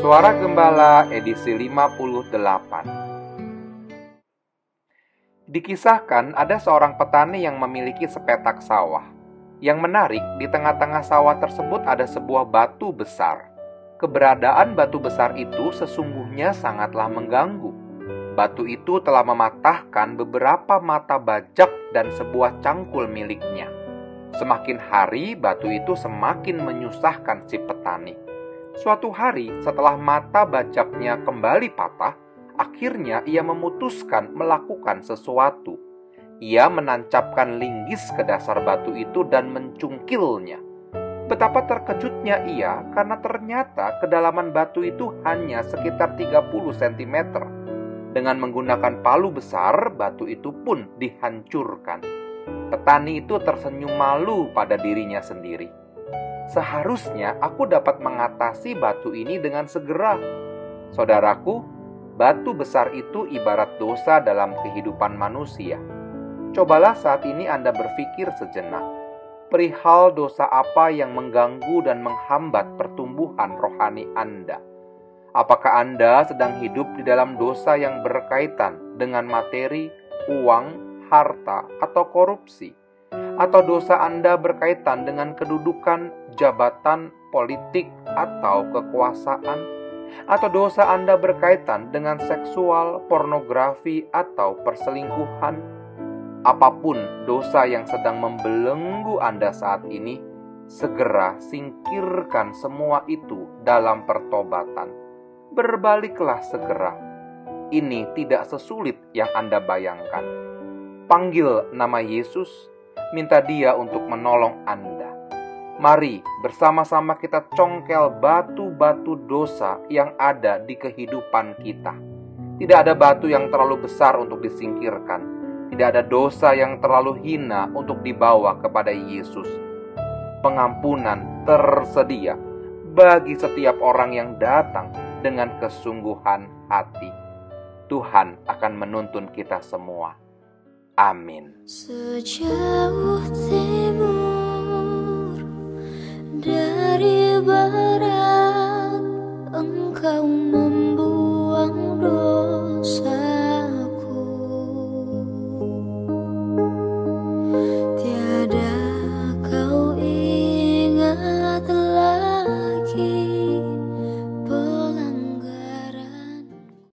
Suara Gembala edisi 58 Dikisahkan ada seorang petani yang memiliki sepetak sawah. Yang menarik, di tengah-tengah sawah tersebut ada sebuah batu besar. Keberadaan batu besar itu sesungguhnya sangatlah mengganggu. Batu itu telah mematahkan beberapa mata bajak dan sebuah cangkul miliknya. Semakin hari, batu itu semakin menyusahkan si petani. Suatu hari, setelah mata bajaknya kembali patah, akhirnya ia memutuskan melakukan sesuatu. Ia menancapkan linggis ke dasar batu itu dan mencungkilnya. Betapa terkejutnya ia karena ternyata kedalaman batu itu hanya sekitar 30 cm. Dengan menggunakan palu besar, batu itu pun dihancurkan. Petani itu tersenyum malu pada dirinya sendiri. Seharusnya aku dapat mengatasi batu ini dengan segera. Saudaraku, batu besar itu ibarat dosa dalam kehidupan manusia. Cobalah saat ini Anda berpikir sejenak. Perihal dosa apa yang mengganggu dan menghambat pertumbuhan rohani Anda? Apakah Anda sedang hidup di dalam dosa yang berkaitan dengan materi, uang, harta, atau korupsi? Atau dosa Anda berkaitan dengan kedudukan, jabatan, politik, atau kekuasaan? Atau dosa Anda berkaitan dengan seksual, pornografi, atau perselingkuhan? Apa pun dosa yang sedang membelenggu Anda saat ini, segera singkirkan semua itu dalam pertobatan. Berbaliklah segera. Ini tidak sesulit yang Anda bayangkan. Panggil nama Yesus, minta Dia untuk menolong Anda. Mari bersama-sama kita congkel batu-batu dosa yang ada di kehidupan kita. Tidak ada batu yang terlalu besar untuk disingkirkan tidak ada dosa yang terlalu hina untuk dibawa kepada Yesus. Pengampunan tersedia bagi setiap orang yang datang dengan kesungguhan hati. Tuhan akan menuntun kita semua. Amin. Sejauh keberadaan